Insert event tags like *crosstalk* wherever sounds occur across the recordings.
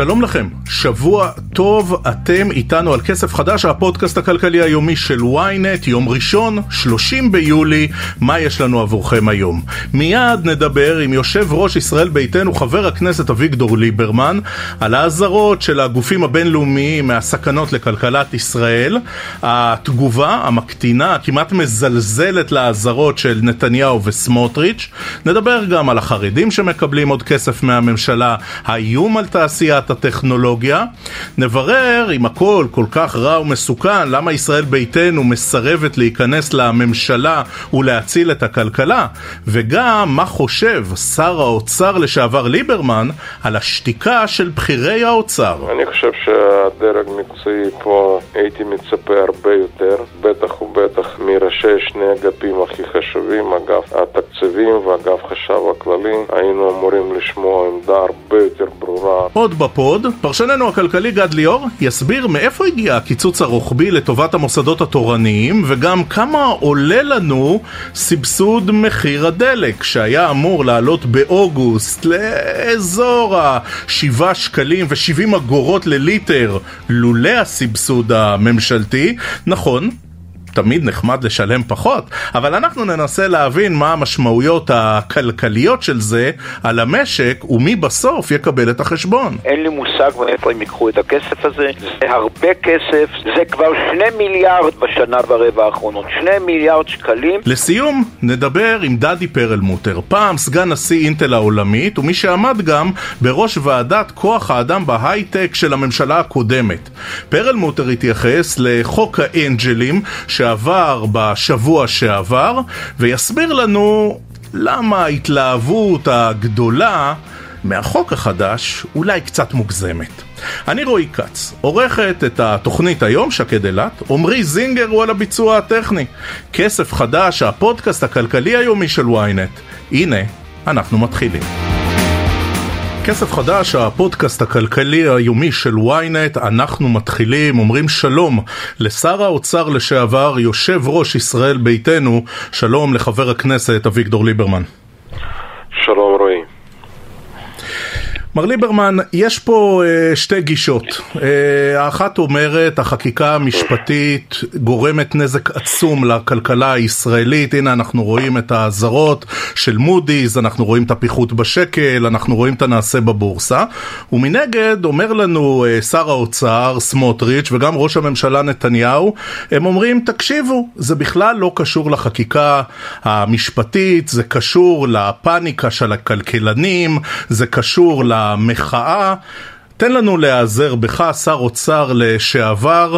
שלום לכם, שבוע טוב, אתם איתנו על כסף חדש, הפודקאסט הכלכלי היומי של ynet, יום ראשון, 30 ביולי, מה יש לנו עבורכם היום? מיד נדבר עם יושב ראש ישראל ביתנו, חבר הכנסת אביגדור ליברמן, על האזהרות של הגופים הבינלאומיים מהסכנות לכלכלת ישראל, התגובה המקטינה, הכמעט מזלזלת לאזהרות של נתניהו וסמוטריץ', נדבר גם על החרדים שמקבלים עוד כסף מהממשלה, האיום על תעשיית הטכנולוגיה. נברר אם הכל כל כך רע ומסוכן, למה ישראל ביתנו מסרבת להיכנס לממשלה ולהציל את הכלכלה, וגם מה חושב שר האוצר לשעבר ליברמן על השתיקה של בכירי האוצר. אני חושב שהדרג מקצועי פה הייתי מצפה הרבה יותר, בטח ובטח מראשי שני אגפים הכי חשובים, אגף התקציבים ואגף חשב הכללי, היינו אמורים לשמוע עמדה הרבה יותר ברורה. עוד בפוד, פרשננו הכלכלי גד ליאור יסביר מאיפה הגיע הקיצוץ הרוחבי לטובת המוסדות התורניים וגם כמה עולה לנו סבסוד מחיר הדלק שהיה אמור לעלות באוגוסט לאזור ה-7 שקלים ו-70 אגורות לליטר לולא הסבסוד הממשלתי. נכון, תמיד נחמד לשלם פחות, אבל אנחנו ננסה להבין מה המשמעויות הכלכליות של זה על המשק ומי בסוף יקבל את החשבון. אין לי מושג מאיפה הם ייקחו את הכסף הזה, זה הרבה כסף, זה כבר שני מיליארד בשנה ורבע האחרונות, שני מיליארד שקלים. לסיום, נדבר עם דדי פרלמוטר, פעם סגן נשיא אינטל העולמית ומי שעמד גם בראש ועדת כוח האדם בהייטק של הממשלה הקודמת. פרלמוטר התייחס לחוק האנג'לים שעבר בשבוע שעבר, ויסביר לנו למה ההתלהבות הגדולה מהחוק החדש אולי קצת מוגזמת. אני רועי כץ, עורכת את התוכנית היום, שקד אילת, עמרי זינגר הוא על הביצוע הטכני. כסף חדש, הפודקאסט הכלכלי היומי של ynet. הנה, אנחנו מתחילים. כסף חדש, הפודקאסט הכלכלי היומי של ynet, אנחנו מתחילים, אומרים שלום לשר האוצר לשעבר, יושב ראש ישראל ביתנו, שלום לחבר הכנסת אביגדור ליברמן. שלום רועי. מר ליברמן, יש פה uh, שתי גישות. Uh, האחת אומרת, החקיקה המשפטית גורמת נזק עצום לכלכלה הישראלית. הנה אנחנו רואים את האזהרות של מודי'ס, אנחנו רואים את הפיחות בשקל, אנחנו רואים את הנעשה בבורסה. ומנגד אומר לנו uh, שר האוצר סמוטריץ' וגם ראש הממשלה נתניהו, הם אומרים, תקשיבו, זה בכלל לא קשור לחקיקה המשפטית, זה קשור לפאניקה של הכלכלנים, זה קשור ל... המחאה. תן לנו להיעזר בך, שר אוצר לשעבר,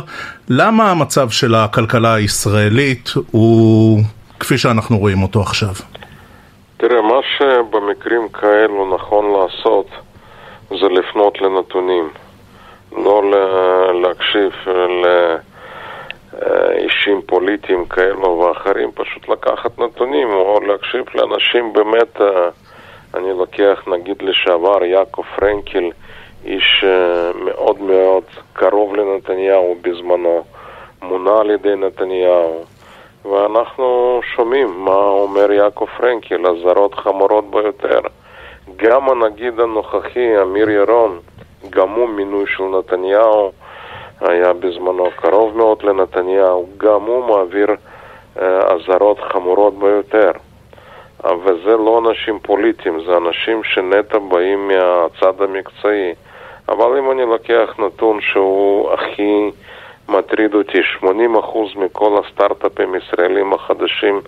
למה המצב של הכלכלה הישראלית הוא כפי שאנחנו רואים אותו עכשיו? תראה, מה שבמקרים כאלו נכון לעשות זה לפנות לנתונים, לא להקשיב לאישים פוליטיים כאלו ואחרים, פשוט לקחת נתונים או להקשיב לאנשים באמת אני לוקח נגיד לשעבר יעקב פרנקל, איש אה, מאוד מאוד קרוב לנתניהו בזמנו, מונה על ידי נתניהו, ואנחנו שומעים מה אומר יעקב פרנקל, אזהרות חמורות ביותר. גם הנגיד הנוכחי, אמיר ירון, גם הוא מינוי של נתניהו, היה בזמנו קרוב מאוד לנתניהו, גם הוא מעביר אה, אזהרות חמורות ביותר. וזה לא אנשים פוליטיים, זה אנשים שנטע באים מהצד המקצועי. אבל אם אני לוקח נתון שהוא הכי מטריד אותי, 80% מכל הסטארט-אפים הישראלים החדשים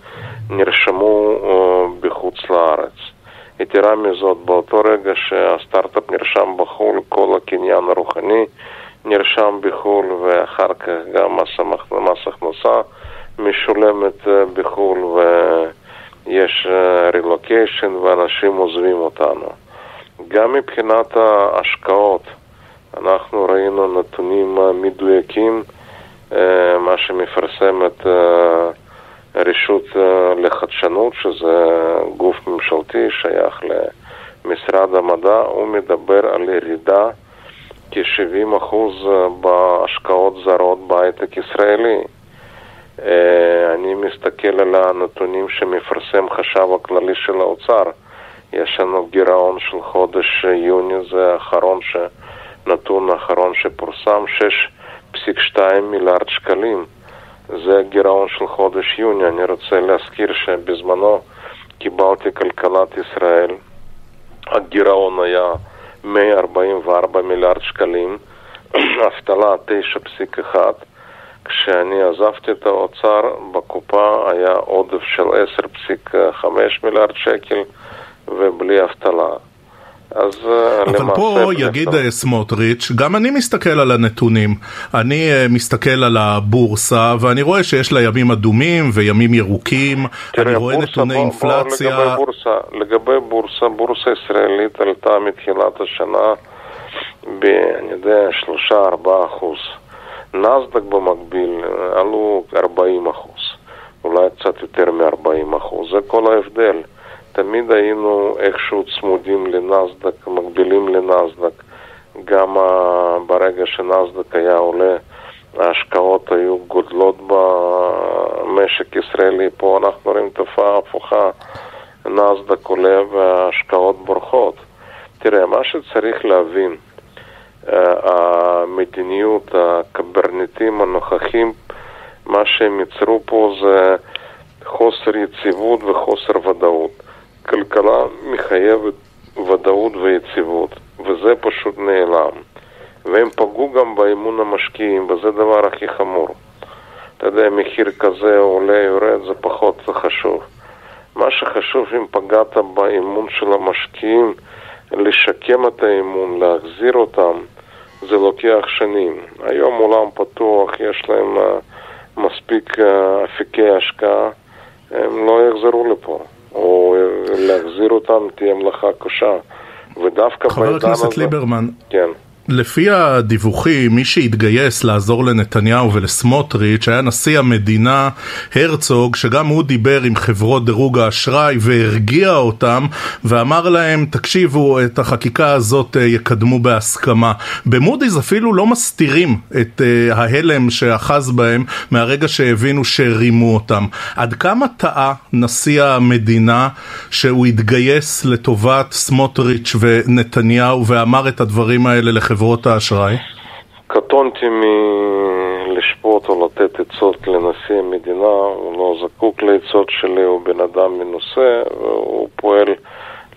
נרשמו uh, בחוץ לארץ. יתרה מזאת, באותו רגע שהסטארט-אפ נרשם בחו"ל, כל הקניין הרוחני נרשם בחו"ל, ואחר כך גם מס הכנסה משולמת uh, בחו"ל. ו... יש רילוקיישן אה, ואנשים עוזבים אותנו. גם מבחינת ההשקעות, אנחנו ראינו נתונים אה, מדויקים, אה, מה שמפרסמת רשות לחדשנות, שזה גוף ממשלתי, שייך למשרד המדע, הוא מדבר על ירידה כ-70% בהשקעות זרות בהייטק ישראלי. אני נסתכל על הנתונים שמפרסם חשב הכללי של האוצר, יש לנו גירעון של חודש יוני, זה האחרון, ש... נתון האחרון שפורסם, 6.2 מיליארד שקלים. זה הגירעון של חודש יוני. אני רוצה להזכיר שבזמנו קיבלתי כלכלת ישראל, הגירעון היה 144 מיליארד שקלים, *clears throat* אבטלה 9.1, כשאני עזבתי את האוצר, בקופה היה עודף של 10.5 מיליארד שקל ובלי אבטלה. אז אה, אבל. פה יגיד לא. סמוטריץ', גם אני מסתכל על הנתונים. אני אה, מסתכל על הבורסה, ואני רואה שיש לה ימים אדומים וימים ירוקים. תראה, אני רואה בורסה, נתוני בוא, אינפלציה. בוא, לגבי בורסה, לגבי בורסה, בורסה ישראלית עלתה מתחילת השנה ב... אני יודע, 3-4 אחוז. נסדק במקביל עלו 40 אחוז. אולי קצת יותר מ-40 אחוז. זה כל ההבדל. תמיד היינו איכשהו צמודים לנסדק, מקבילים לנסדק. גם ברגע שנסדק היה עולה, ההשקעות היו גודלות במשק ישראלי. פה אנחנו רואים תופעה הפוכה, נסדק עולה וההשקעות בורחות. תראה, מה שצריך להבין, אה, המדיניות, הקברניטים הנוכחים, מה שהם ייצרו פה זה חוסר יציבות וחוסר ודאות. כלכלה מחייבת ודאות ויציבות, וזה פשוט נעלם. והם פגעו גם באמון המשקיעים, וזה הדבר הכי חמור. אתה יודע, מחיר כזה עולה, יורד, זה פחות חשוב. מה שחשוב, אם פגעת באמון של המשקיעים, לשקם את האמון, להחזיר אותם, זה לוקח שנים. היום עולם פתוח, יש להם uh, מספיק uh, אפיקי השקעה, הם לא יחזרו לפה. או להחזיר אותם תהיה מלאכה קשה. ודווקא בעידן הזה... חבר הכנסת ליברמן, כן. לפי הדיווחים, מי שהתגייס לעזור לנתניהו ולסמוטריץ' היה נשיא המדינה הרצוג, שגם הוא דיבר עם חברות דירוג האשראי והרגיע אותם, ואמר להם, תקשיבו, את החקיקה הזאת אה, יקדמו בהסכמה. במודי'ס אפילו לא מסתירים את uh, ההלם שאחז בהם מהרגע שהבינו שרימו אותם. עד כמה טעה נשיא המדינה שהוא התגייס לטובת סמוטריץ' ונתניהו ואמר את הדברים האלה לחברות? חברות האשראי? קטונתי מלשפוט או לתת עצות לנשיא המדינה, הוא לא זקוק לעצות שלי, הוא בן אדם מנוסה, והוא פועל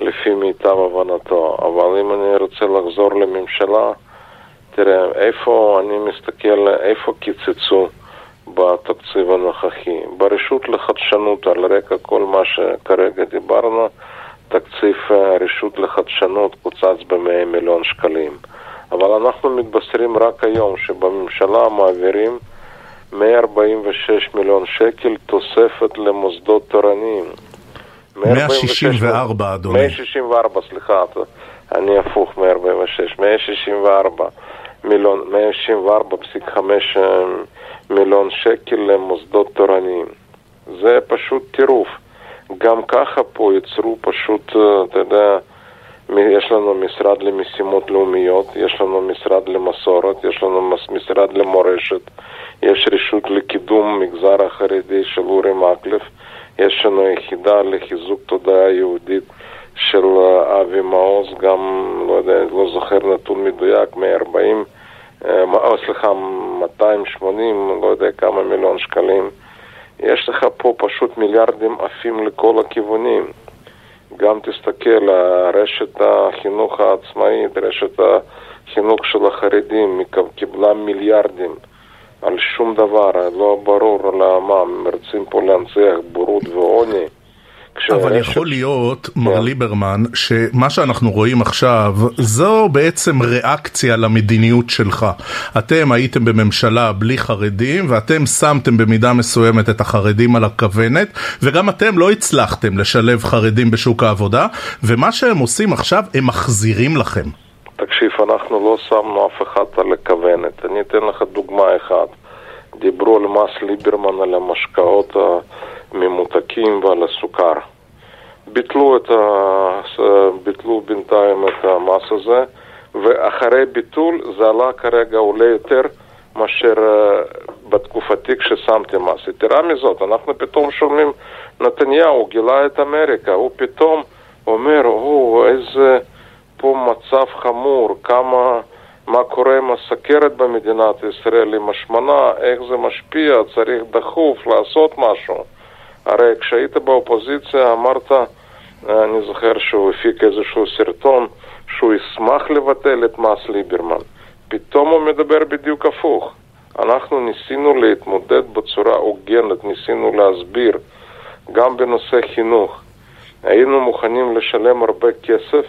לפי מיטב הבנתו. אבל אם אני רוצה לחזור לממשלה, תראה, איפה אני מסתכל, איפה קיצצו בתקציב הנוכחי? ברשות לחדשנות, על רקע כל מה שכרגע דיברנו, תקציב הרשות לחדשנות קוצץ ב-100 מיליון שקלים. אבל אנחנו מתבשרים רק היום שבממשלה מעבירים 146 מיליון שקל תוספת למוסדות תורניים. 164, אדוני. 164, סליחה, אני הפוך, 146. 164 מיליון, 164.5 אה, מיליון שקל למוסדות תורניים. זה פשוט טירוף. גם ככה פה יצרו פשוט, אה, אתה יודע, יש לנו משרד למשימות לאומיות, יש לנו משרד למסורת, יש לנו משרד למורשת, יש רשות לקידום מגזר החרדי של אורי מקלב, יש לנו יחידה לחיזוק תודעה יהודית של אה, אבי מעוז, גם, לא יודע, לא זוכר נתון מדויק, 140, אה, או סליחה, 280, לא יודע כמה מיליון שקלים. יש לך פה פשוט מיליארדים עפים לכל הכיוונים. גם תסתכל, רשת החינוך העצמאית, רשת החינוך של החרדים קיבלה מיליארדים על שום דבר, לא ברור למה, הם רוצים פה להנציח בורות ועוני. אבל יכול להיות, מר כן. ליברמן, שמה שאנחנו רואים עכשיו, זו בעצם ריאקציה למדיניות שלך. אתם הייתם בממשלה בלי חרדים, ואתם שמתם במידה מסוימת את החרדים על הכוונת, וגם אתם לא הצלחתם לשלב חרדים בשוק העבודה, ומה שהם עושים עכשיו, הם מחזירים לכם. תקשיב, אנחנו לא שמנו אף אחד על הכוונת. אני אתן לך דוגמה אחת. דיברו על מס ליברמן, על המשקאות הממותקים ועל הסוכר. ביטלו, את ה... ביטלו בינתיים את המס הזה, ואחרי ביטול זה עלה כרגע, עולה יותר מאשר אה, בתקופתי כששמתי מס. יתרה מזאת, אנחנו פתאום שומעים, נתניהו גילה את אמריקה, הוא פתאום אומר, או, איזה פה מצב חמור, כמה, מה קורה עם הסכרת במדינת ישראל, עם השמנה, איך זה משפיע, צריך דחוף לעשות משהו. הרי כשהיית באופוזיציה אמרת, אני זוכר שהוא הפיק איזשהו סרטון שהוא ישמח לבטל את מס ליברמן. פתאום הוא מדבר בדיוק הפוך. אנחנו ניסינו להתמודד בצורה הוגנת, ניסינו להסביר, גם בנושא חינוך. היינו מוכנים לשלם הרבה כסף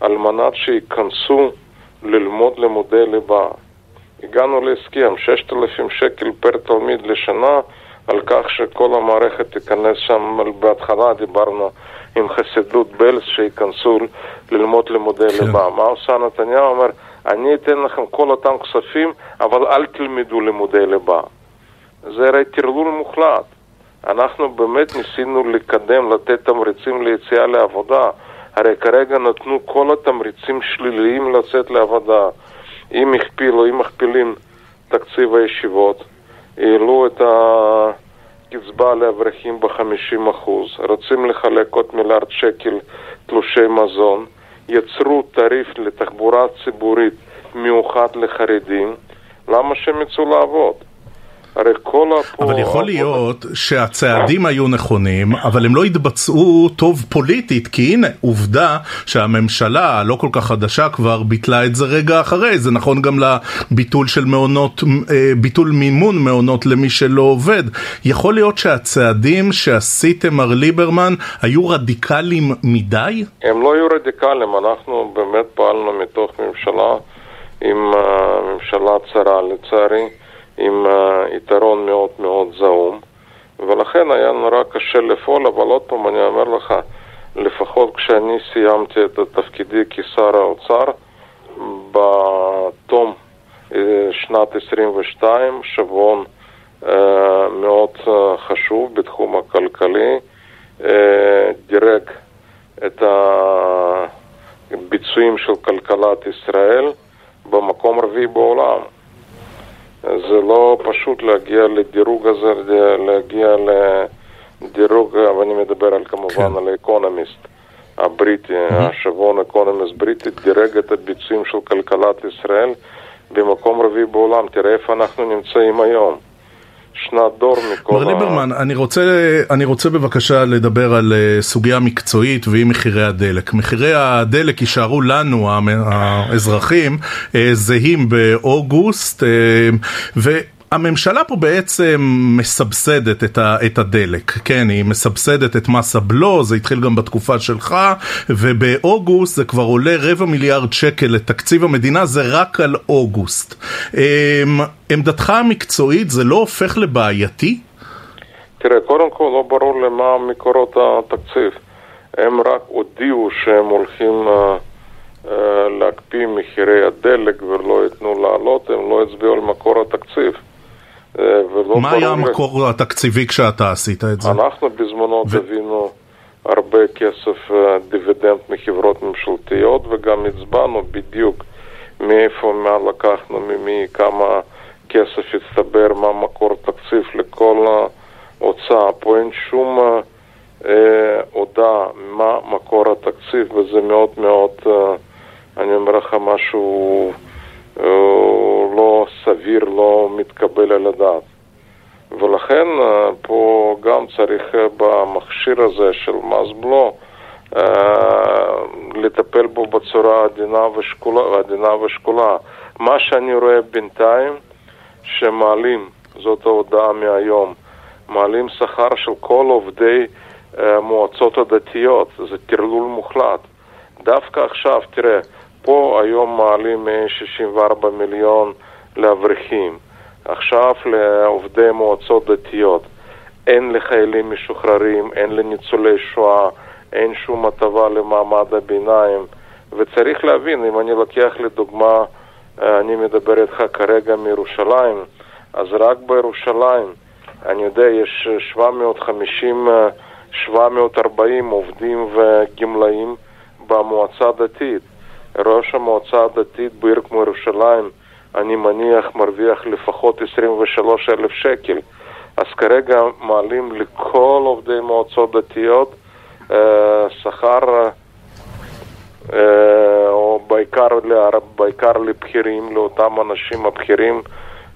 על מנת שייכנסו ללמוד לימודי ליבה. הגענו להסכם, 6,000 שקל פר תלמיד לשנה, על כך שכל המערכת תיכנס שם, בהתחלה דיברנו עם חסידות בלס שייכנסו ללמוד לימודי כן. ליבה. מה עושה נתניהו? אומר, אני אתן לכם כל אותם כספים, אבל אל תלמדו לימודי ליבה. זה הרי טרלול מוחלט. אנחנו באמת ניסינו לקדם, לתת תמריצים ליציאה לעבודה. הרי כרגע נתנו כל התמריצים שליליים לצאת לעבודה. אם הכפילו, אם מכפילים תקציב הישיבות, העלו את הקצבה לאברכים ב-50%, רוצים לחלק עוד מיליארד שקל תלושי מזון, יצרו תעריף לתחבורה ציבורית מיוחד לחרדים, למה שהם יצאו לעבוד? הרי כל הפו... אבל יכול להיות שהצעדים היו נכונים, אבל הם לא התבצעו טוב פוליטית, כי הנה, עובדה שהממשלה הלא כל כך חדשה כבר ביטלה את זה רגע אחרי, זה נכון גם לביטול של מעונות, אה, ביטול מימון מעונות למי שלא עובד. יכול להיות שהצעדים שעשיתם, מר ליברמן, היו רדיקליים מדי? הם לא היו רדיקליים, אנחנו באמת פעלנו מתוך ממשלה עם uh, ממשלה צרה לצערי. עם יתרון מאוד מאוד זעום, ולכן היה נורא קשה לפעול, אבל עוד פעם אני אומר לך, לפחות כשאני סיימתי את תפקידי כשר האוצר, בתום uh, שנת 22, שבועון uh, מאוד uh, חשוב בתחום הכלכלי, דירג את הביצועים של כלכלת ישראל במקום רביעי בעולם. זה לא פשוט להגיע לדירוג הזה, להגיע לדירוג, ואני מדבר על כמובן כן. על האקונומיסט הבריטי, mm-hmm. השבועון אקונומיסט בריטי, דירג את הביצועים של כלכלת ישראל במקום רביעי בעולם. תראה איפה אנחנו נמצאים היום. שנת דור מכל ה... מר ליברמן, אני רוצה, אני רוצה בבקשה לדבר על uh, סוגיה מקצועית והיא מחירי הדלק. מחירי הדלק יישארו לנו, האזרחים, uh, זהים באוגוסט, uh, ו... הממשלה פה בעצם מסבסדת את, ה, את הדלק, כן, היא מסבסדת את מס הבלו, זה התחיל גם בתקופה שלך, ובאוגוסט זה כבר עולה רבע מיליארד שקל לתקציב המדינה, זה רק על אוגוסט. אמ, עמדתך המקצועית, זה לא הופך לבעייתי? תראה, קודם כל לא ברור למה מקורות התקציב. הם רק הודיעו שהם הולכים... Uh... להקפיא מחירי הדלק ולא ייתנו לעלות, הם לא הצביעו על מקור התקציב. אה, מה היה המקור התקציבי כשאתה עשית את זה? אנחנו בזמנו גבינו הרבה כסף אה, דיבידנד מחברות ממשלתיות וגם הצבענו בדיוק מאיפה, מה לקחנו, ממי, כמה כסף הצטבר, מה מקור תקציב לכל ההוצאה. פה אין שום אה, הודעה מה מקור התקציב וזה מאוד מאוד, אה, אני אומר לך משהו... אה, לא סביר, לא מתקבל על הדעת. ולכן אה, פה גם צריך אה, במכשיר הזה של מס בלו לטפל בו בצורה עדינה ושקולה, עדינה ושקולה. מה שאני רואה בינתיים, שמעלים, זאת ההודעה מהיום, מעלים שכר של כל עובדי המועצות הדתיות, זה טרלול מוחלט. דווקא עכשיו, תראה, פה היום מעלים 64 מיליון לאברכים, עכשיו לעובדי מועצות דתיות. אין לחיילים משוחררים, אין לניצולי שואה, אין שום הטבה למעמד הביניים. וצריך להבין, אם אני לוקח לדוגמה, אה, אני מדבר איתך כרגע מירושלים, אז רק בירושלים, אני יודע, יש 750, 740 עובדים וגמלאים במועצה הדתית. ראש המועצה הדתית בעיר כמו ירושלים, אני מניח, מרוויח לפחות 23 אלף שקל. אז כרגע מעלים לכל עובדי מועצות דתיות אה, שכר, אה, או בעיקר, בעיקר לבכירים, לאותם אנשים הבכירים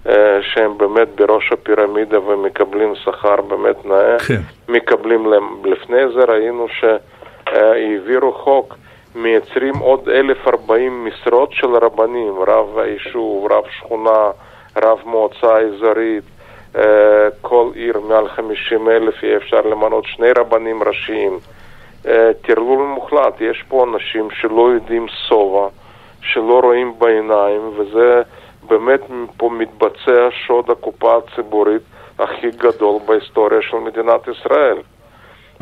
אה, שהם באמת בראש הפירמידה ומקבלים שכר באמת נאה. כן. מקבלים להם. לפני זה ראינו שהעבירו חוק. מייצרים עוד 1,040 משרות של רבנים, רב היישוב, רב שכונה, רב מועצה אזורית, אה, כל עיר מעל 50 אלף יהיה אפשר למנות שני רבנים ראשיים. אה, טרלול מוחלט, יש פה אנשים שלא יודעים שובע, שלא רואים בעיניים, וזה באמת פה מתבצע שוד הקופה הציבורית הכי גדול בהיסטוריה של מדינת ישראל.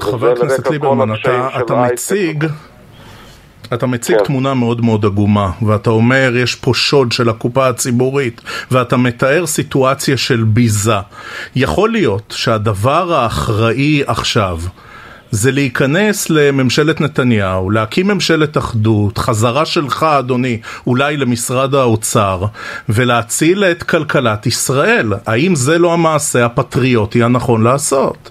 חבר הכנסת ליברמן, אתה, אתה מציג... אתה מציג כן. תמונה מאוד מאוד עגומה, ואתה אומר יש פה שוד של הקופה הציבורית, ואתה מתאר סיטואציה של ביזה. יכול להיות שהדבר האחראי עכשיו זה להיכנס לממשלת נתניהו, להקים ממשלת אחדות, חזרה שלך אדוני אולי למשרד האוצר, ולהציל את כלכלת ישראל. האם זה לא המעשה הפטריוטי הנכון לעשות?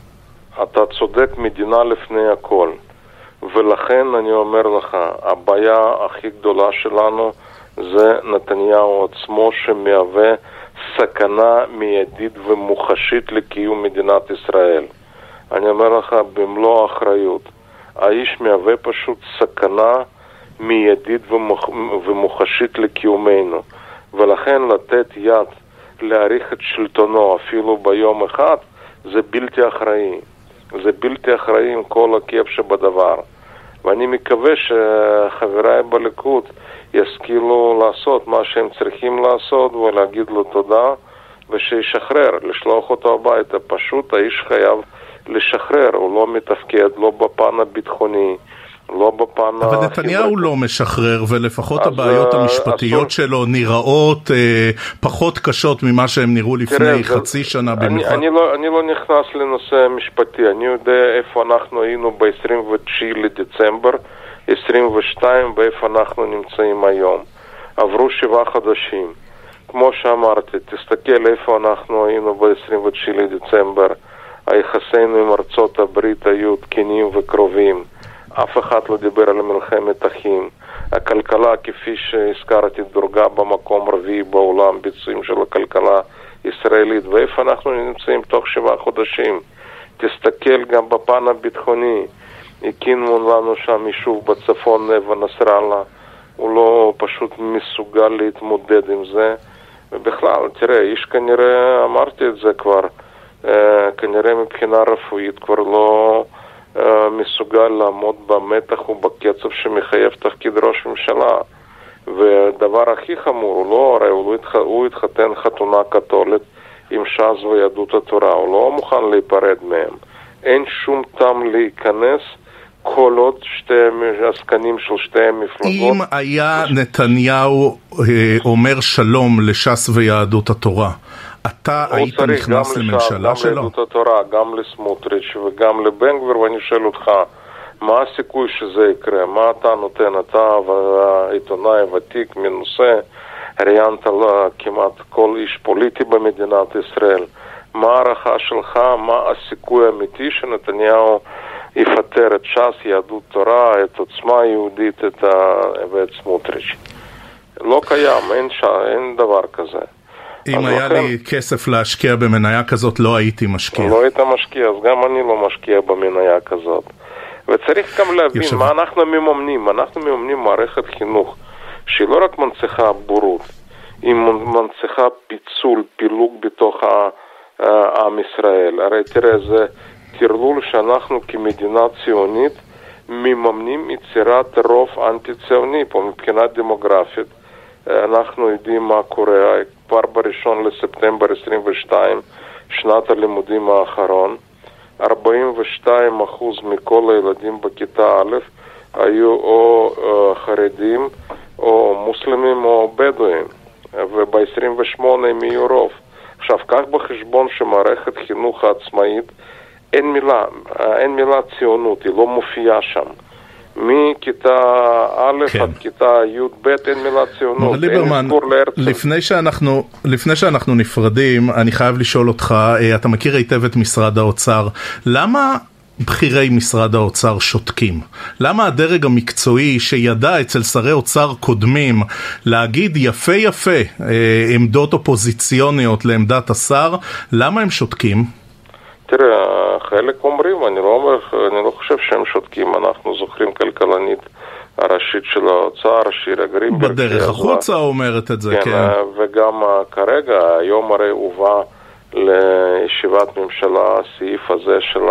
אתה צודק, מדינה לפני הכל. ולכן אני אומר לך, הבעיה הכי גדולה שלנו זה נתניהו עצמו שמהווה סכנה מיידית ומוחשית לקיום מדינת ישראל. אני אומר לך במלוא האחריות, האיש מהווה פשוט סכנה מיידית ומוח... ומוחשית לקיומנו, ולכן לתת יד להאריך את שלטונו אפילו ביום אחד זה בלתי אחראי. זה בלתי אחראי עם כל הכיף שבדבר. ואני מקווה שחבריי בליכוד ישכילו לעשות מה שהם צריכים לעשות ולהגיד לו תודה ושישחרר, לשלוח אותו הביתה. פשוט האיש חייב לשחרר, הוא לא מתפקד, לא בפן הביטחוני, לא בפן אבל נתניהו לא משחרר, ולפחות הבעיות אה, המשפטיות. שלו נראות אה, פחות קשות ממה שהם נראו לפני תראה, חצי זה... שנה במיוחד. אני, אני, לא, אני לא נכנס לנושא המשפטי, אני יודע איפה אנחנו היינו ב-29 לדצמבר 22 ואיפה אנחנו נמצאים היום. עברו שבעה חודשים. כמו שאמרתי, תסתכל איפה אנחנו היינו ב-29 לדצמבר. היחסינו עם ארצות הברית היו תקינים וקרובים. אף אחד לא דיבר על מלחמת אחים. הכלכלה, כפי שהזכרתי, דורגה במקום רביעי בעולם, ביצועים של הכלכלה הישראלית. ואיפה אנחנו נמצאים תוך שבעה חודשים? תסתכל גם בפן הביטחוני. הקימו לנו שם יישוב בצפון, נבע נסראללה. הוא לא פשוט מסוגל להתמודד עם זה. ובכלל, תראה, איש כנראה, אמרתי את זה כבר, אה, כנראה מבחינה רפואית כבר לא... מסוגל לעמוד במתח ובקצב שמחייב תפקיד ראש ממשלה. ודבר הכי חמור, הוא לא, הרי הוא, התח, הוא התחתן חתונה קתולית עם ש"ס ויהדות התורה, הוא לא מוכן להיפרד מהם. אין שום טעם להיכנס כל עוד שתי עסקנים של שתי המפלגות... אם היה נתניהו אה, אומר שלום לש"ס ויהדות התורה, אתה היית נכנס לממשלה שלו? גם ליהדות התורה, גם לסמוטריץ' וגם לבן גביר, ואני שואל אותך, מה הסיכוי שזה יקרה? מה אתה נותן? אתה עיתונאי ותיק, מנוסה, ראיינת כמעט כל איש פוליטי במדינת ישראל. מה ההערכה שלך? מה הסיכוי האמיתי שנתניהו יפטר את ש"ס, יהדות תורה, את עוצמה יהודית את ה... ואת סמוטריץ'? לא קיים, אין, ש... אין דבר כזה. אם היה לי כסף להשקיע במניה כזאת, לא הייתי משקיע. לא היית משקיע, אז גם אני לא משקיע במניה כזאת. וצריך גם להבין יושב... מה אנחנו מממנים. אנחנו מממנים מערכת חינוך שהיא לא רק מנציחה בורות, היא מנציחה פיצול, פילוג בתוך עם ישראל. הרי תראה, זה טרלול שאנחנו כמדינה ציונית מממנים יצירת רוב אנטי-ציוני פה מבחינה דמוגרפית. אנחנו יודעים מה קורה. כבר בראשון לספטמבר 22, שנת הלימודים האחרון, 42% מכל הילדים בכיתה א' היו או uh, חרדים או מוסלמים או בדואים, וב-28 הם יהיו רוב. עכשיו, קח בחשבון שמערכת חינוך העצמאית, אין מילה, אין מילה ציונות, היא לא מופיעה שם. מכיתה א' כן. עד כיתה י"ב אין מילה ציונות, אין ליברמן, אזכור להרצל. לפני שאנחנו, לפני שאנחנו נפרדים, אני חייב לשאול אותך, אה, אתה מכיר היטב את משרד האוצר, למה בכירי משרד האוצר שותקים? למה הדרג המקצועי שידע אצל שרי אוצר קודמים להגיד יפה יפה אה, עמדות אופוזיציוניות לעמדת השר, למה הם שותקים? תראה, חלק אומרים, אני לא, אומר, אני לא חושב שהם שותקים, אנחנו זוכרים כלכלנית הראשית של האוצר, שירה גרינברג. בדרך החוצה אומרת את זה, כן, כן. אה, וגם אה, כרגע, היום הרי הובא לישיבת ממשלה הסעיף הזה של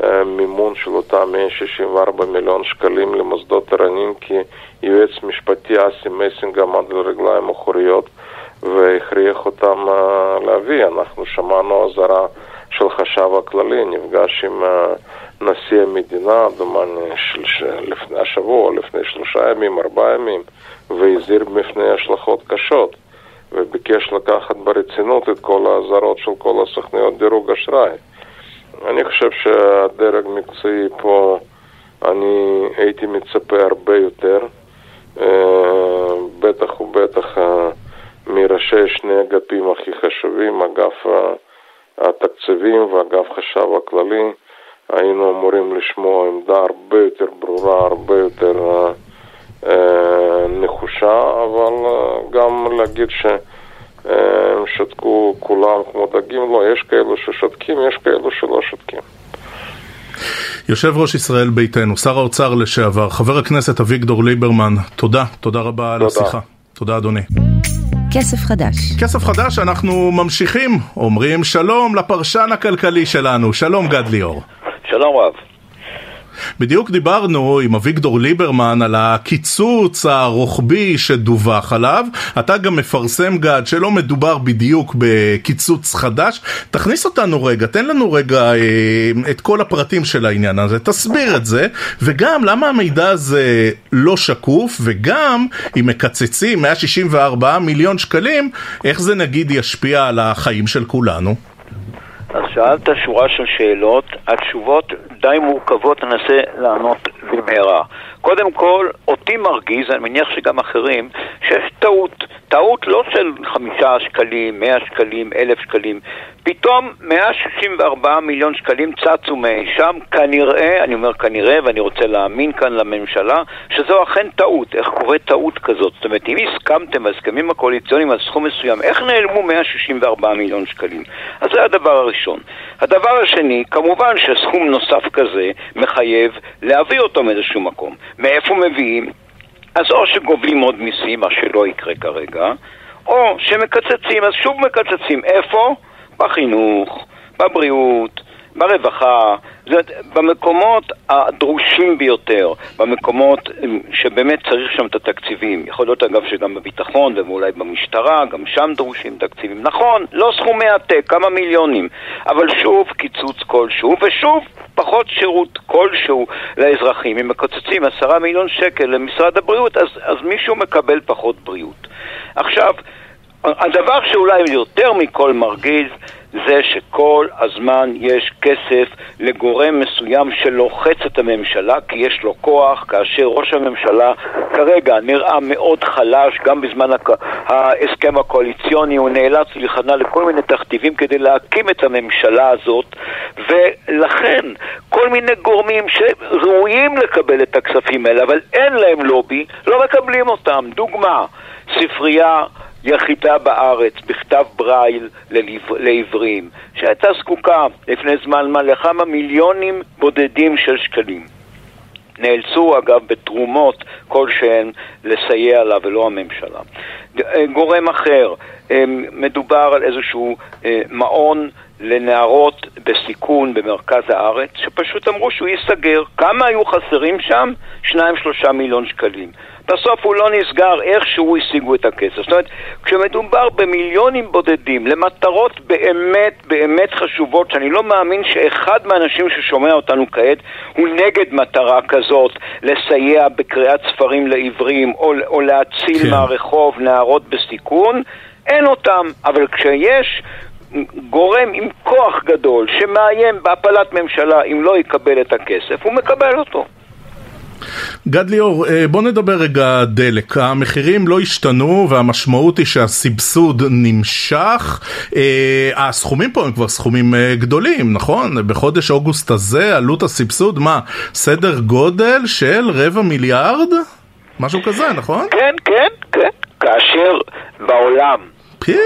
המימון של אותם 164 מיליון שקלים למוסדות ערניים, כי יועץ משפטי אסי מסינג עמד על רגליים אחוריות והכריח אותם אה, להביא. אנחנו שמענו אזהרה של חשב הכללי, נפגש עם אה, נשיא המדינה, דומני, של, של, לפני השבוע, לפני שלושה ימים, ארבעה ימים, והזהיר מפני השלכות קשות. וביקש לקחת ברצינות את כל האזהרות של כל הסוכניות דירוג אשראי. אני חושב שהדרג מקצועי פה, אני הייתי מצפה הרבה יותר, אה, בטח ובטח אה, מראשי שני אגפים הכי חשובים, אגף התקציבים ואגף חשב הכללי, היינו אמורים לשמוע עמדה הרבה יותר ברורה, הרבה יותר אה, אה, נחושה, אבל אה, גם להגיד שהם שתקו כולם כמו דגים, לא, יש כאלו ששותקים, יש כאלו שלא שותקים. יושב ראש ישראל ביתנו, שר האוצר לשעבר, חבר הכנסת אביגדור ליברמן, תודה, תודה רבה על תודה. השיחה. תודה אדוני. כסף חדש. כסף חדש, אנחנו ממשיכים, אומרים שלום לפרשן הכלכלי שלנו, שלום גד ליאור. שלום רב. בדיוק דיברנו עם אביגדור ליברמן על הקיצוץ הרוחבי שדווח עליו. אתה גם מפרסם גד שלא מדובר בדיוק בקיצוץ חדש. תכניס אותנו רגע, תן לנו רגע אה, את כל הפרטים של העניין הזה, תסביר את זה, וגם למה המידע הזה לא שקוף, וגם אם מקצצים 164 מיליון שקלים, איך זה נגיד ישפיע על החיים של כולנו? שאלת שורה של שאלות, התשובות די מורכבות, ננסה לענות במהרה. קודם כל, אותי מרגיז, אני מניח שגם אחרים, שיש טעות. טעות לא של חמישה שקלים, מאה שקלים, אלף שקלים. פתאום 164 מיליון שקלים צצו מאי כנראה, אני אומר כנראה, ואני רוצה להאמין כאן לממשלה, שזו אכן טעות. איך קורה טעות כזאת? זאת אומרת, אם הסכמתם בהסכמים הקואליציוניים על סכום מסוים, איך נעלמו 164 מיליון שקלים? אז זה הדבר הראשון. הדבר השני, כמובן שסכום נוסף כזה מחייב להביא אותו מאיזשהו מקום. מאיפה מביאים? אז או שגובלים עוד מיסים, מה שלא יקרה כרגע, או שמקצצים, אז שוב מקצצים. איפה? בחינוך, בבריאות, ברווחה, זאת אומרת, במקומות הדרושים ביותר, במקומות אמ, שבאמת צריך שם את התקציבים. יכול להיות אגב שגם בביטחון ואולי במשטרה, גם שם דרושים תקציבים. נכון, לא סכומי עתק, כמה מיליונים, אבל שוב קיצוץ כלשהו, ושוב פחות שירות כלשהו לאזרחים. אם מקצצים עשרה מיליון שקל למשרד הבריאות, אז, אז מישהו מקבל פחות בריאות. עכשיו, הדבר שאולי יותר מכל מרגיז זה שכל הזמן יש כסף לגורם מסוים שלוחץ את הממשלה כי יש לו כוח, כאשר ראש הממשלה כרגע נראה מאוד חלש, גם בזמן. ההסכם הקואליציוני הוא נאלץ להיכנע לכל מיני תכתיבים כדי להקים את הממשלה הזאת ולכן כל מיני גורמים שראויים לקבל את הכספים האלה אבל אין להם לובי, לא מקבלים אותם. דוגמה, ספרייה יחידה בארץ בכתב ברייל לעיוורים, שהייתה זקוקה לפני זמן מה לכמה מיליונים בודדים של שקלים. נאלצו אגב בתרומות כלשהן לסייע לה ולא הממשלה. גורם אחר, מדובר על איזשהו מעון לנערות בסיכון במרכז הארץ, שפשוט אמרו שהוא ייסגר. כמה היו חסרים שם? שניים שלושה מיליון שקלים. בסוף הוא לא נסגר, איכשהו השיגו את הכסף. זאת אומרת, כשמדובר במיליונים בודדים למטרות באמת באמת חשובות, שאני לא מאמין שאחד מהאנשים ששומע אותנו כעת הוא נגד מטרה כזאת, לסייע בקריאת ספרים לעיוורים או, או להציל כן. מהרחוב נערות בסיכון, אין אותם. אבל כשיש גורם עם כוח גדול שמאיים בהפלת ממשלה אם לא יקבל את הכסף, הוא מקבל אותו. גד ליאור, אה, בוא נדבר רגע דלק. המחירים לא השתנו והמשמעות היא שהסבסוד נמשך. אה, הסכומים פה הם כבר סכומים אה, גדולים, נכון? בחודש אוגוסט הזה עלות הסבסוד, מה, סדר גודל של רבע מיליארד? משהו כזה, נכון? כן, כן, כן. כאשר בעולם... פי...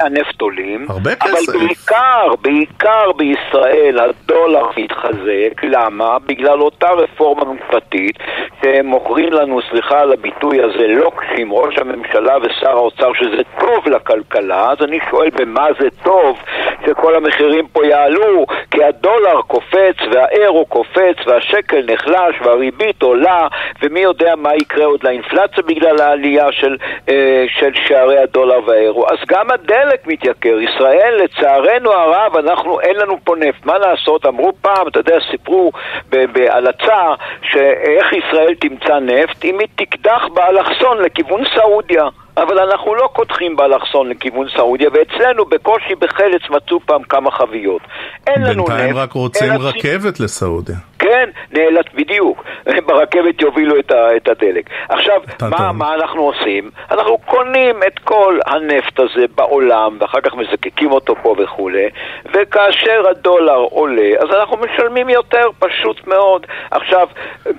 הנפט עולים, הרבה אבל כסף. בעיקר, בעיקר בישראל הדולר מתחזק, למה? בגלל אותה רפורמה משפטית שמוכרים לנו, סליחה על הביטוי הזה, לוקשים, ראש הממשלה ושר האוצר שזה טוב לכלכלה, אז אני שואל במה זה טוב שכל המחירים פה יעלו, כי הדולר קופץ והאירו קופץ והשקל נחלש והריבית עולה ומי יודע מה יקרה עוד לאינפלציה בגלל העלייה של, אה, של שערי הדולר והאירו. אז גם הדלק הדלק מתייקר. ישראל, לצערנו הרב, אנחנו, אין לנו פה נפט. מה לעשות? אמרו פעם, אתה יודע, סיפרו בהלצה, שאיך ישראל תמצא נפט? אם היא תקדח באלכסון לכיוון סעודיה. אבל אנחנו לא קודחים באלכסון לכיוון סעודיה, ואצלנו בקושי בחלץ מצאו פעם כמה חביות. אין לנו נפט. בינתיים רק רוצים רכבת לסעודיה. כן, נאלץ, בדיוק. *laughs* ברכבת יובילו את, ה, את הדלק. עכשיו, מה, מה אנחנו עושים? אנחנו קונים את כל הנפט הזה בעולם, ואחר כך מזקקים אותו פה וכולי, וכאשר הדולר עולה, אז אנחנו משלמים יותר, פשוט מאוד. עכשיו,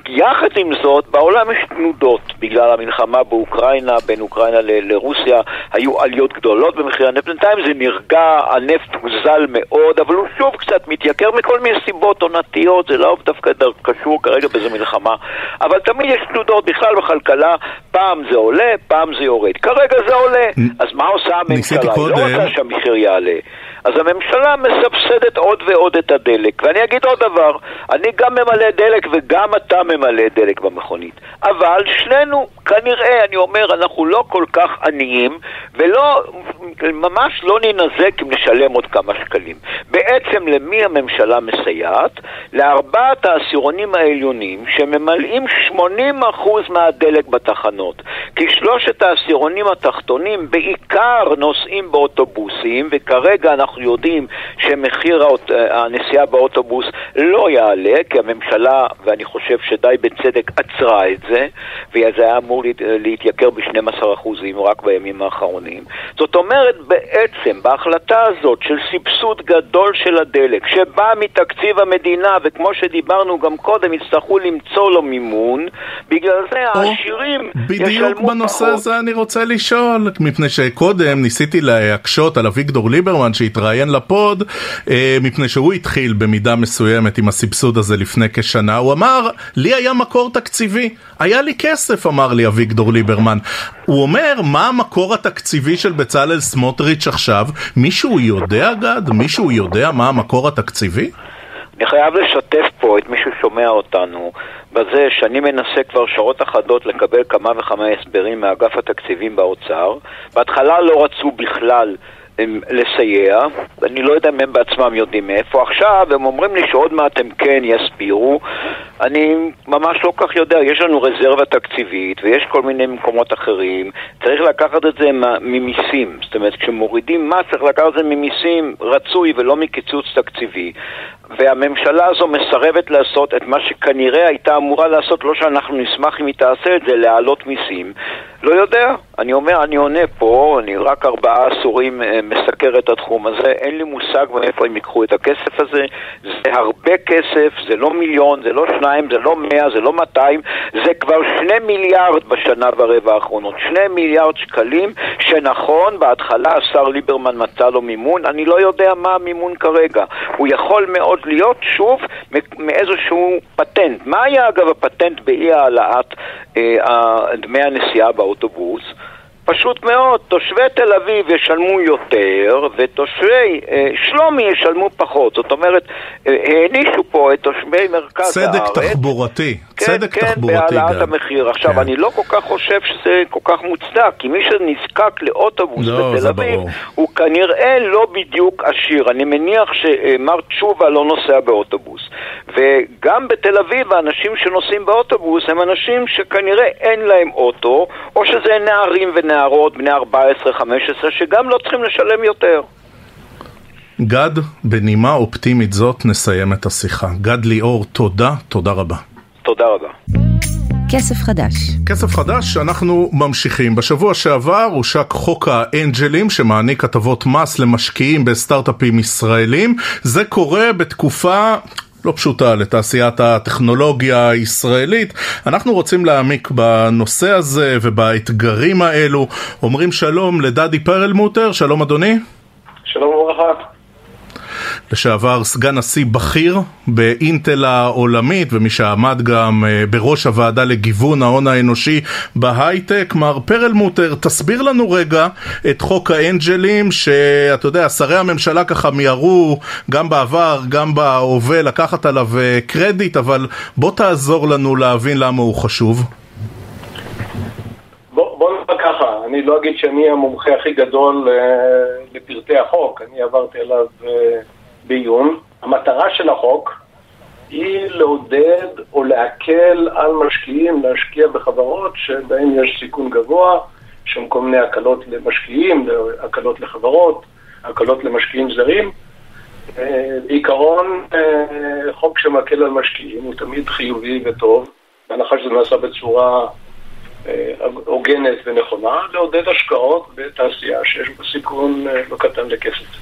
יחד עם זאת, בעולם יש תנודות בגלל המלחמה באוקראינה, בין אוקראינה לרוסיה, היו עליות גדולות במחיר הנפט. בינתיים זה נרגע, הנפט הוזל מאוד, אבל הוא שוב קצת מתייקר מכל מיני סיבות עונתיות, זה לא דווקא קשור כרגע באיזה מלחמה, אבל תמיד יש תנודות בכלל בכלכלה, פעם זה עולה, פעם זה יורד. כרגע זה עולה, אז מה עושה הממשלה? היא לא רוצה שהמחיר יעלה. אז הממשלה מסבסדת עוד ועוד את הדלק. ואני אגיד עוד דבר, אני גם ממלא דלק וגם אתה ממלא דלק במכונית. אבל שנינו, כנראה, אני אומר, אנחנו לא כל כך עניים, ולא, ממש לא ננזק אם נשלם עוד כמה שקלים. בעצם למי הממשלה מסייעת? לארבעת העשירונים העליונים שממלאים 80% מהדלק בתחנות. כי שלושת העשירונים התחתונים בעיקר נוסעים באוטובוסים, וכרגע אנחנו יודעים שמחיר האות... הנסיעה באוטובוס לא יעלה, כי הממשלה, ואני חושב שדי בצדק, עצרה את זה, וזה היה אמור להתייקר ב-12% רק בימים האחרונים. זאת אומרת, בעצם, בהחלטה הזאת של סבסוד גדול של הדלק, שבא מתקציב המדינה, וכמו שדיברנו גם קודם, יצטרכו למצוא לו מימון, בגלל זה העשירים בדיוק ישלמו בנושא פחות. הזה אני רוצה לשאול, מפני שקודם ניסיתי להקשות על אביגדור ליברמן שהתראיין לפוד, אה, מפני שהוא התחיל במידה מסוימת עם הסבסוד הזה לפני כשנה, הוא אמר, לי היה מקור תקציבי, היה לי כסף, אמר לי אביגדור ליברמן. הוא אומר, מה המקור התקציבי של בצלאל סמוטריץ' עכשיו? מישהו יודע, גד? מישהו יודע מה המקור התקציבי? אני חייב לשתף פה את מי ששומע אותנו בזה שאני מנסה כבר שעות אחדות לקבל כמה וכמה הסברים מאגף התקציבים באוצר. בהתחלה לא רצו בכלל לסייע, אני לא יודע אם הם בעצמם יודעים מאיפה. עכשיו הם אומרים לי שעוד מעט הם כן יסבירו. אני ממש לא כך יודע, יש לנו רזרבה תקציבית ויש כל מיני מקומות אחרים. צריך לקחת את זה ממיסים. זאת אומרת, כשמורידים מס צריך לקחת את זה ממיסים רצוי ולא מקיצוץ תקציבי. והממשלה הזו מסרבת לעשות את מה שכנראה הייתה אמורה לעשות, לא שאנחנו נשמח אם היא תעשה את זה, להעלות מיסים. לא יודע, אני אומר, אני עונה פה, אני רק ארבעה עשורים מסקר את התחום הזה, אין לי מושג מאיפה הם ייקחו את הכסף הזה, זה הרבה כסף, זה לא מיליון, זה לא שניים, זה לא מאה, זה לא מאתיים, זה כבר שני מיליארד בשנה ורבע האחרונות, שני מיליארד שקלים, שנכון, בהתחלה השר ליברמן מצא לו מימון, אני לא יודע מה המימון כרגע, הוא יכול מאוד להיות שוב מאיזשהו פטנט. מה היה אגב הפטנט באי העלאת אה, דמי הנסיעה באוטובוס? פשוט מאוד, תושבי תל אביב ישלמו יותר ותושבי אה, שלומי ישלמו פחות. זאת אומרת, אה, הענישו פה את תושבי מרכז צדק הארץ. צדק תחבורתי, צדק כן, תחבורתי בהעלאת גם. המחיר. עכשיו, כן. אני לא כל כך חושב שזה כל כך מוצדק, כי מי שנזקק לאוטובוס לא, בתל אביב. הוא כנראה לא בדיוק עשיר. אני מניח שמר תשובה לא נוסע באוטובוס. וגם בתל אביב האנשים שנוסעים באוטובוס הם אנשים שכנראה אין להם אוטו, או שזה נערים ונערות בני 14-15 שגם לא צריכים לשלם יותר. גד, בנימה אופטימית זאת נסיים את השיחה. גד ליאור, תודה, תודה רבה. תודה רבה. כסף חדש. כסף חדש, אנחנו ממשיכים. בשבוע שעבר הושק חוק האנג'לים שמעניק הטבות מס למשקיעים בסטארט-אפים ישראלים. זה קורה בתקופה לא פשוטה לתעשיית הטכנולוגיה הישראלית. אנחנו רוצים להעמיק בנושא הזה ובאתגרים האלו. אומרים שלום לדדי פרלמוטר, שלום אדוני. שלום וברכה. לשעבר סגן נשיא בכיר באינטל העולמית ומי שעמד גם אה, בראש הוועדה לגיוון ההון האנושי בהייטק, מר פרלמוטר, תסביר לנו רגע את חוק האנג'לים שאתה יודע, שרי הממשלה ככה מיהרו גם בעבר, גם בהווה לקחת עליו אה, קרדיט, אבל בוא תעזור לנו להבין למה הוא חשוב. אני לא אגיד שאני המומחה הכי גדול אה, לפרטי החוק, אני עברתי עליו בעיון. המטרה של החוק היא לעודד או להקל על משקיעים להשקיע בחברות שבהן יש סיכון גבוה, שהן כל מיני הקלות למשקיעים, הקלות לחברות, הקלות למשקיעים זרים. בעיקרון, אה, חוק שמקל על משקיעים הוא תמיד חיובי וטוב, בהנחה שזה נעשה בצורה אה, הוגנת ונכונה, לעודד השקעות בתעשייה שיש בה סיכון אה, לא קטן לכסף.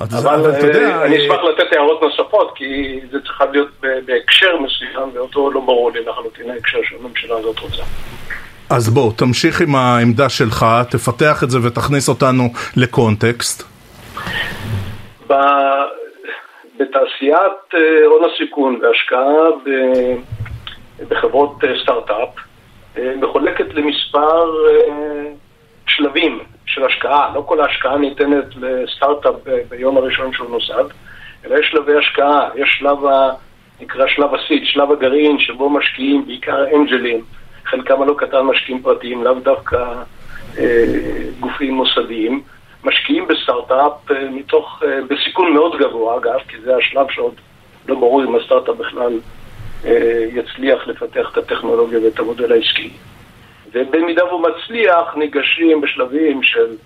אבל אתה יודע, אה, אני אשמח לתת הערות נוספות, כי זה צריכה להיות בהקשר מסוים, ואותו לא ברור לי לחלוטין ההקשר שהממשלה הזאת רוצה. אז בוא, תמשיך עם העמדה שלך, תפתח את זה ותכניס אותנו לקונטקסט. בתעשיית אה, הון הסיכון והשקעה בחברות אה, סטארט-אפ מחולקת למספר שלבים. של השקעה, לא כל ההשקעה ניתנת לסטארט-אפ ביום הראשון שהוא נוסד, אלא יש שלבי השקעה, יש שלב, ה, נקרא שלב הסיד, שלב הגרעין, שבו משקיעים בעיקר אנג'לים, חלקם הלא קטן משקיעים פרטיים, לאו דווקא אה, גופים מוסדיים, משקיעים בסטארט-אפ אה, מתוך, אה, בסיכון מאוד גבוה אגב, כי זה השלב שעוד לא ברור אם הסטארט-אפ בכלל אה, יצליח לפתח את הטכנולוגיה ואת המודל העסקי. ובמידה והוא מצליח, ניגשים בשלבים של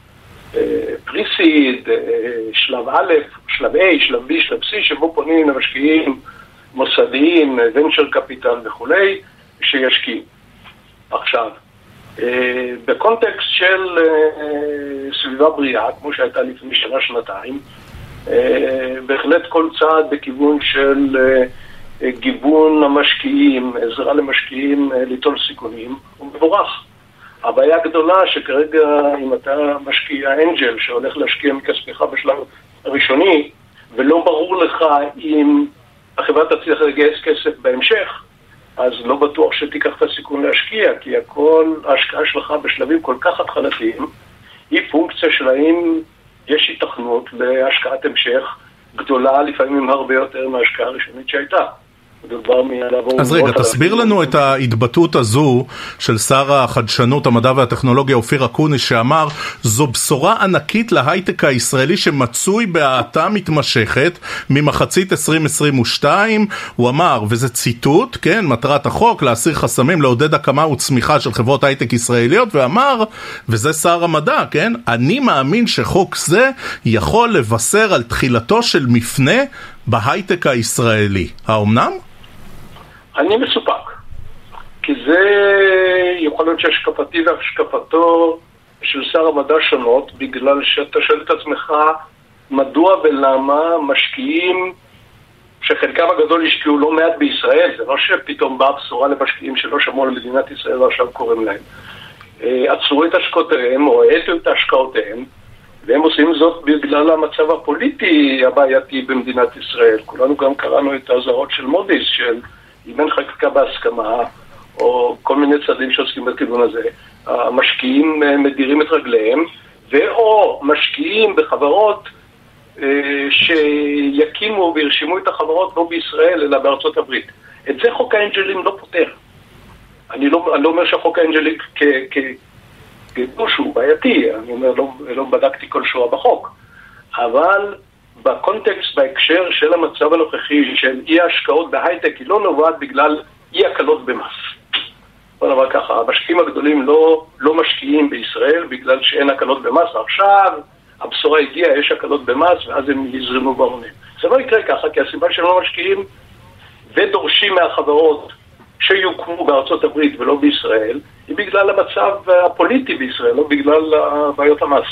פריסיד, אה, אה, שלב א', שלב A, שלב B, שלב C, שבו פונים למשקיעים מוסדיים, ונצ'ר קפיטל וכולי, שישקיעו. עכשיו, אה, בקונטקסט של סביבה בריאה, כמו שהייתה לפני שנה-שנתיים, בהחלט כל צעד בכיוון של גיוון המשקיעים, עזרה למשקיעים אה, ליטול סיכונים, הוא מבורך. הבעיה הגדולה שכרגע אם אתה משקיע אנג'ל שהולך להשקיע מכספך בשלב הראשוני ולא ברור לך אם החברה תצליח לגייס כסף בהמשך, אז לא בטוח שתיקח את הסיכון להשקיע, כי הכל, ההשקעה שלך בשלבים כל כך התחלתיים היא פונקציה של האם יש היתכנות להשקעת המשך גדולה, לפעמים הרבה יותר מההשקעה הראשונית שהייתה. אז רגע, תסביר לנו את ההתבטאות הזו של שר החדשנות, המדע והטכנולוגיה אופיר אקוניס, שאמר, זו בשורה ענקית להייטק הישראלי שמצוי בהאטה מתמשכת ממחצית 2022. הוא אמר, וזה ציטוט, כן, מטרת החוק, להסיר חסמים, לעודד הקמה וצמיחה של חברות הייטק ישראליות, ואמר, וזה שר המדע, כן, אני מאמין שחוק זה יכול לבשר על תחילתו של מפנה בהייטק הישראלי. האומנם? אני מסופק. כי זה יכול להיות שהשקפתי והשקפתו של שר המדע שונות, בגלל שאתה שואל את עצמך מדוע ולמה משקיעים שחלקם הגדול השקיעו לא מעט בישראל, זה לא שפתאום באה בשורה למשקיעים שלא שמעו על מדינת ישראל ועכשיו קוראים להם. אה, עצרו את השקעותיהם או האטו את השקעותיהם והם עושים זאת בגלל המצב הפוליטי הבעייתי במדינת ישראל. כולנו גם קראנו את האזהרות של מודי'ס, של אם אין חקיקה בהסכמה, או כל מיני צעדים שעוסקים בכיוון הזה, המשקיעים אה, מדירים את רגליהם, ואו משקיעים בחברות אה, שיקימו וירשמו את החברות לא בישראל אלא בארצות הברית. את זה חוק האנג'לים לא פותר. אני לא, אני לא אומר שהחוק האנג'לי כגיבוש הוא בעייתי, אני אומר, לא, לא בדקתי כל שורה בחוק, אבל בקונטקסט, בהקשר של המצב הנוכחי של אי ההשקעות בהייטק, היא לא נובעת בגלל אי הקלות במס. בוא נאמר ככה, המשקיעים הגדולים לא, לא משקיעים בישראל בגלל שאין הקלות במס, עכשיו הבשורה הגיעה, יש הקלות במס, ואז הם יזרמו בהונים. זה לא יקרה ככה, כי הסיבה שהם לא משקיעים ודורשים מהחברות שיוקמו בארצות הברית ולא בישראל, היא בגלל המצב הפוליטי בישראל, לא בגלל בעיות המס.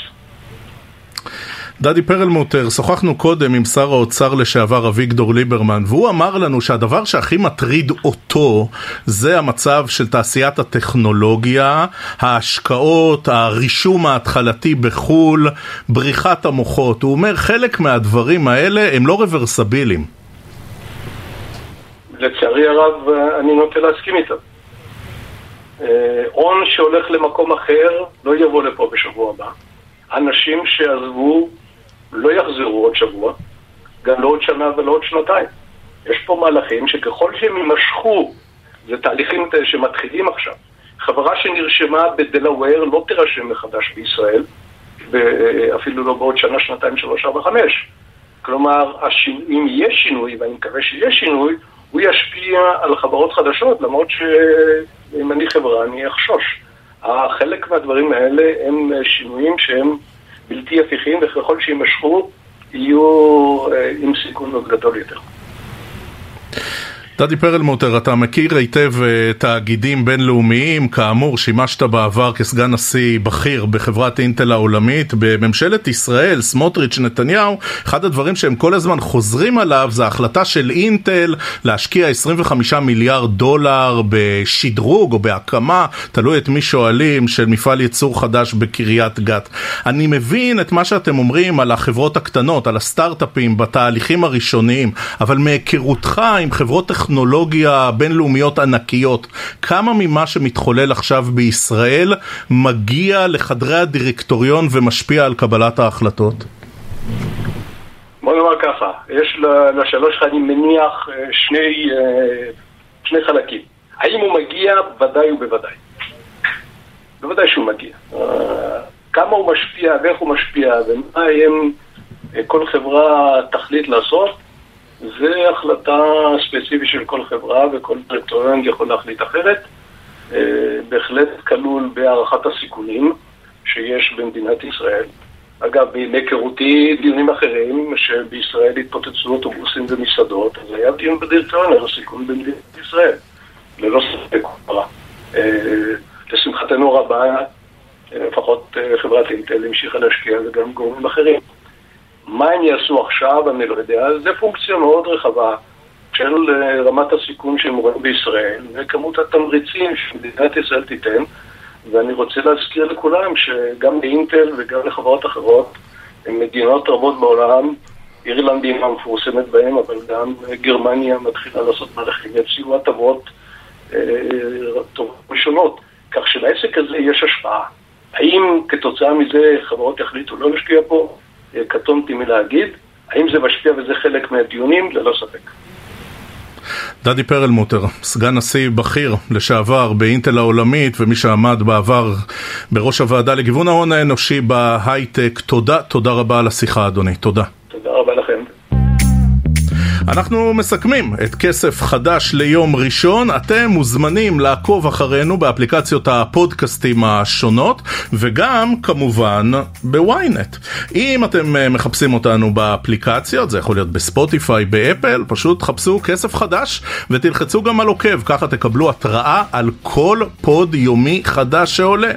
דדי פרלמוטר, שוחחנו קודם עם שר האוצר לשעבר אביגדור ליברמן, והוא אמר לנו שהדבר שהכי מטריד אותו זה המצב של תעשיית הטכנולוגיה, ההשקעות, הרישום ההתחלתי בחו"ל, בריחת המוחות. הוא אומר חלק מהדברים האלה הם לא רוורסביליים. לצערי הרב אני נוטה להסכים איתם. אה, הון שהולך למקום אחר לא יבוא לפה בשבוע הבא. אנשים שעזבו לא יחזרו עוד שבוע, גם לא עוד שנה ולא עוד שנתיים. יש פה מהלכים שככל שהם יימשכו, זה תהליכים שמתחילים עכשיו. חברה שנרשמה בדלאוור לא תירשם מחדש בישראל, אפילו לא בעוד שנה, שנתיים, שלוש, ארבע, חמש. כלומר, אם יהיה שינוי, ואני מקווה שיהיה שינוי, הוא ישפיע על חברות חדשות, למרות שאם אני חברה אני אחשוש. חלק מהדברים האלה הם שינויים שהם בלתי הפיכים, וככל שיימשכו, יהיו אה, עם סיכון גדול יותר. דדי פרלמוטר, אתה מכיר היטב uh, תאגידים בינלאומיים, כאמור שימשת בעבר כסגן נשיא בכיר בחברת אינטל העולמית. בממשלת ישראל, סמוטריץ', נתניהו, אחד הדברים שהם כל הזמן חוזרים עליו זה ההחלטה של אינטל להשקיע 25 מיליארד דולר בשדרוג או בהקמה, תלוי את מי שואלים, של מפעל ייצור חדש בקריית גת. אני מבין את מה שאתם אומרים על החברות הקטנות, על הסטארט-אפים בתהליכים הראשוניים, אבל מהיכרותך עם חברות טכנולוגיות טכנולוגיה בינלאומיות ענקיות, כמה ממה שמתחולל עכשיו בישראל מגיע לחדרי הדירקטוריון ומשפיע על קבלת ההחלטות? בוא נאמר ככה, יש לשלוש אני מניח אה, שני, אה, שני חלקים. האם הוא מגיע? ודאי ובוודאי. בוודאי שהוא מגיע. אה, כמה הוא משפיע ואיך הוא משפיע ומה הם כל חברה תחליט לעשות, זה החלטה ספציפית של כל חברה וכל דירקטוריון יכול להחליט אחרת. אה, בהחלט כלול בהערכת הסיכונים שיש במדינת ישראל. אגב, מהיכרותי דיונים אחרים, שבישראל התפוצצו אוטובוסים ומסעדות, אז היה דיון בדירקטוריון על הסיכון במדינת ישראל. ללא ספק הוא אה, לשמחתנו הרבה, אה, לפחות חברת אינטל המשיכה להשקיע וגם גורמים אחרים. מה הם יעשו עכשיו, אני לא יודע, זה פונקציה מאוד רחבה של אה, רמת הסיכון שהם רואים בישראל וכמות התמריצים שמדינת ישראל תיתן ואני רוצה להזכיר לכולם שגם לאינטל וגם לחברות אחרות מדינות רבות בעולם, אירלנד היא המפורסמת בהם, אבל גם גרמניה מתחילה לעשות מהלכים, יציגו הטבות אה, ראשונות, כך שלעסק הזה יש השפעה. האם כתוצאה מזה חברות יחליטו לא להשקיע פה? קטונתי מלהגיד. האם זה משפיע וזה חלק מהדיונים? ללא ספק. דדי פרלמוטר, סגן נשיא בכיר לשעבר באינטל העולמית ומי שעמד בעבר בראש הוועדה לגיוון ההון האנושי בהייטק, תודה, תודה רבה על השיחה אדוני, תודה. אנחנו מסכמים את כסף חדש ליום ראשון. אתם מוזמנים לעקוב אחרינו באפליקציות הפודקאסטים השונות, וגם כמובן בוויינט. אם אתם אה, מחפשים אותנו באפליקציות, זה יכול להיות בספוטיפיי, באפל, פשוט חפשו כסף חדש ותלחצו גם על עוקב, ככה תקבלו התראה על כל פוד יומי חדש שעולה.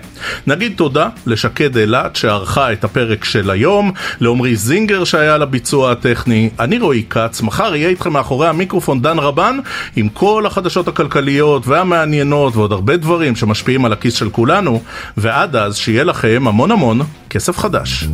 נגיד תודה לשקד אילת שערכה את הפרק של היום, לעמרי זינגר שהיה לביצוע הטכני, אני רועי כץ, מחר יהיה איתכם מאחורי המיקרופון דן רבן עם כל החדשות הכלכליות והמעניינות ועוד הרבה דברים שמשפיעים על הכיס של כולנו ועד אז שיהיה לכם המון המון כסף חדש.